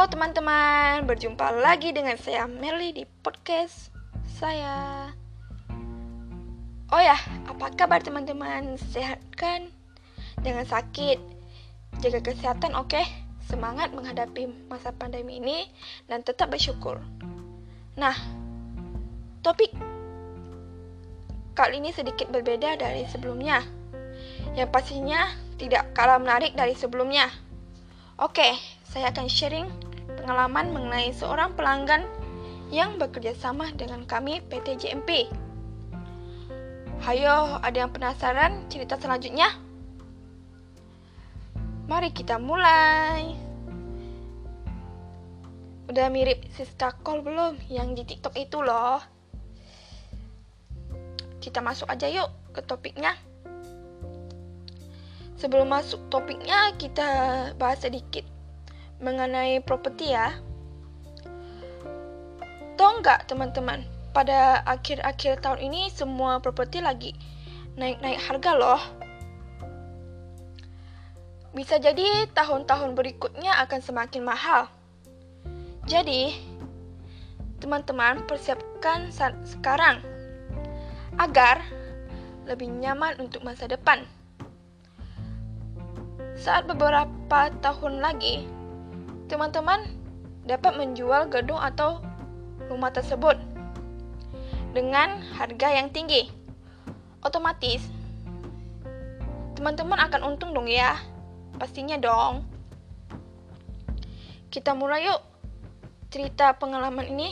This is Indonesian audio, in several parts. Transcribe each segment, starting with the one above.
Halo teman-teman, berjumpa lagi dengan saya Merly di podcast saya. Oh ya, apa kabar teman-teman? Sehat kan? Jangan sakit, jaga kesehatan oke? Okay? Semangat menghadapi masa pandemi ini dan tetap bersyukur. Nah, topik kali ini sedikit berbeda dari sebelumnya. Yang pastinya tidak kalah menarik dari sebelumnya. Oke, saya akan sharing pengalaman mengenai seorang pelanggan yang bekerja sama dengan kami PT JMP. Hayo, ada yang penasaran cerita selanjutnya? Mari kita mulai. Udah mirip Sister Call belum yang di TikTok itu loh? Kita masuk aja yuk ke topiknya. Sebelum masuk topiknya, kita bahas sedikit mengenai properti ya. Tahu nggak teman-teman, pada akhir-akhir tahun ini semua properti lagi naik-naik harga loh. Bisa jadi tahun-tahun berikutnya akan semakin mahal. Jadi, teman-teman persiapkan saat sekarang agar lebih nyaman untuk masa depan. Saat beberapa tahun lagi, teman-teman dapat menjual gedung atau rumah tersebut dengan harga yang tinggi. Otomatis, teman-teman akan untung dong ya. Pastinya dong. Kita mulai yuk cerita pengalaman ini.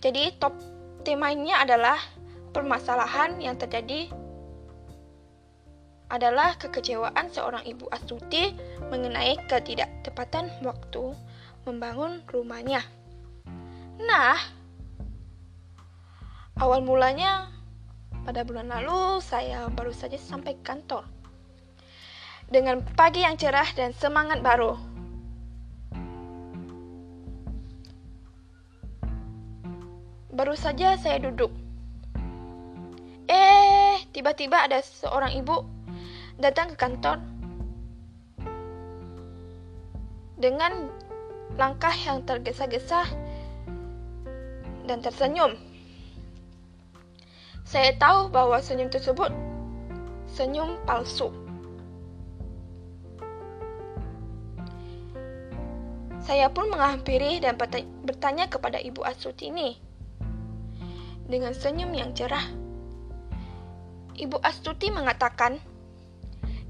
Jadi top temanya adalah permasalahan yang terjadi adalah kekecewaan seorang ibu Astuti mengenai ketidaktepatan waktu membangun rumahnya. Nah, awal mulanya pada bulan lalu saya baru saja sampai kantor dengan pagi yang cerah dan semangat baru. Baru saja saya duduk. Eh, tiba-tiba ada seorang ibu datang ke kantor dengan langkah yang tergesa-gesa dan tersenyum. Saya tahu bahwa senyum tersebut senyum palsu. Saya pun menghampiri dan bertanya kepada Ibu Astuti ini dengan senyum yang cerah. Ibu Astuti mengatakan,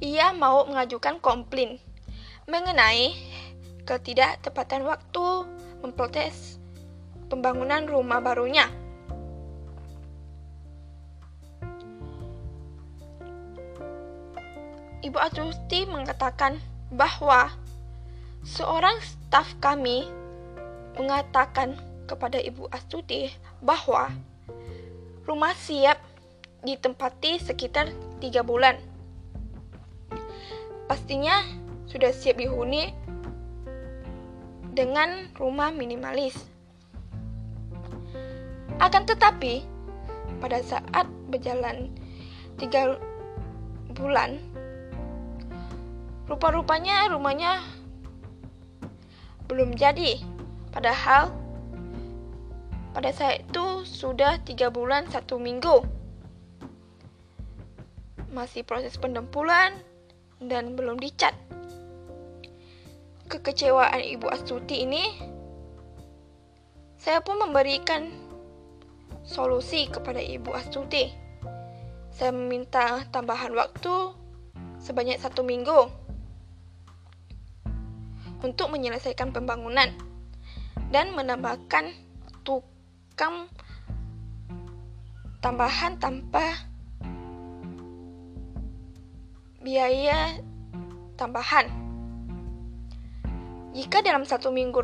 ia mau mengajukan komplain mengenai ketidaktepatan waktu memprotes pembangunan rumah barunya. Ibu Astuti mengatakan bahwa seorang staf kami mengatakan kepada Ibu Astuti bahwa rumah siap ditempati sekitar tiga bulan pastinya sudah siap dihuni dengan rumah minimalis. Akan tetapi, pada saat berjalan tiga bulan, rupa-rupanya rumahnya belum jadi. Padahal pada saat itu sudah tiga bulan satu minggu. Masih proses pendempulan, dan belum dicat. Kekecewaan Ibu Astuti ini, saya pun memberikan solusi kepada Ibu Astuti. Saya meminta tambahan waktu sebanyak satu minggu untuk menyelesaikan pembangunan dan menambahkan tukang tambahan tanpa biaya tambahan. Jika dalam satu minggu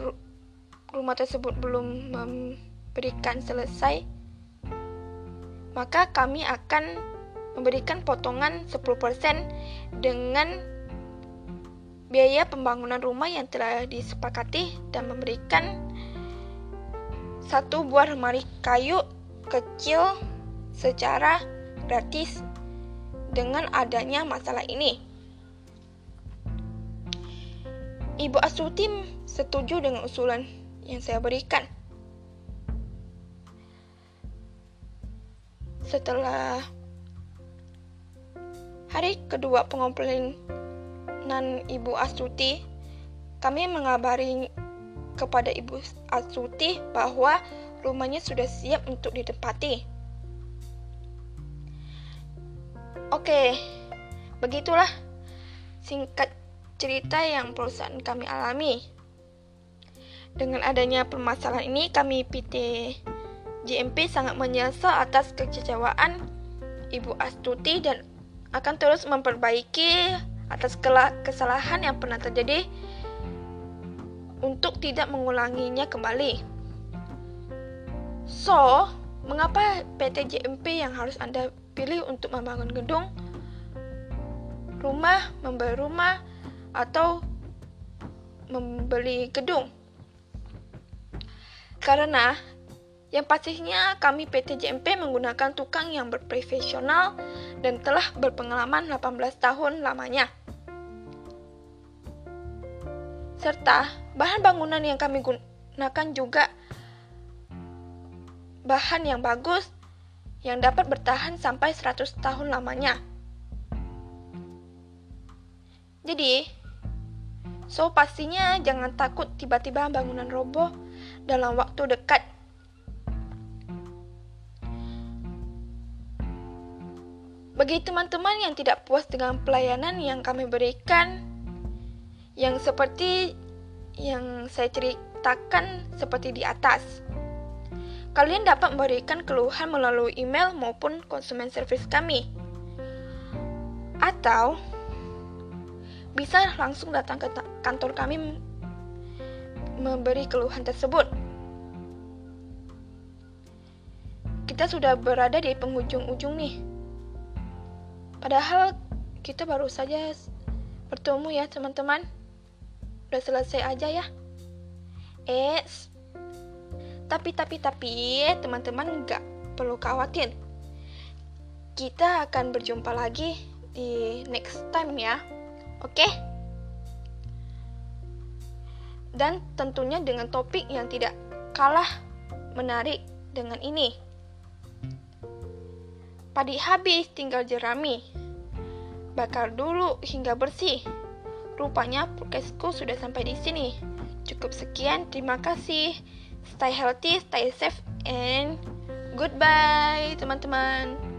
rumah tersebut belum memberikan selesai, maka kami akan memberikan potongan 10% dengan biaya pembangunan rumah yang telah disepakati dan memberikan satu buah lemari kayu kecil secara gratis dengan adanya masalah ini. Ibu Astuti setuju dengan usulan yang saya berikan. Setelah hari kedua pengumpulan Ibu Astuti, kami mengabari kepada Ibu Astuti bahwa rumahnya sudah siap untuk ditempati. Oke, begitulah singkat cerita yang perusahaan kami alami. Dengan adanya permasalahan ini, kami PT JMP sangat menyesal atas kekecewaan Ibu Astuti dan akan terus memperbaiki atas kesalahan yang pernah terjadi untuk tidak mengulanginya kembali. So, mengapa PT JMP yang harus Anda pilih untuk membangun gedung, rumah, membeli rumah, atau membeli gedung. Karena yang pastinya kami PT JMP menggunakan tukang yang berprofesional dan telah berpengalaman 18 tahun lamanya. Serta bahan bangunan yang kami gunakan juga bahan yang bagus yang dapat bertahan sampai 100 tahun lamanya. Jadi, so pastinya jangan takut tiba-tiba bangunan roboh dalam waktu dekat. Bagi teman-teman yang tidak puas dengan pelayanan yang kami berikan, yang seperti yang saya ceritakan seperti di atas. Kalian dapat memberikan keluhan melalui email maupun konsumen service kami. Atau bisa langsung datang ke kantor kami memberi keluhan tersebut. Kita sudah berada di penghujung-ujung nih. Padahal kita baru saja bertemu ya teman-teman. Udah selesai aja ya. Eh, tapi, tapi, tapi, teman-teman nggak perlu khawatir. Kita akan berjumpa lagi di next time ya. Oke? Dan tentunya dengan topik yang tidak kalah menarik dengan ini. Padi habis tinggal jerami. Bakar dulu hingga bersih. Rupanya podcastku sudah sampai di sini. Cukup sekian, terima kasih. Stay healthy, stay safe, and goodbye teman-teman.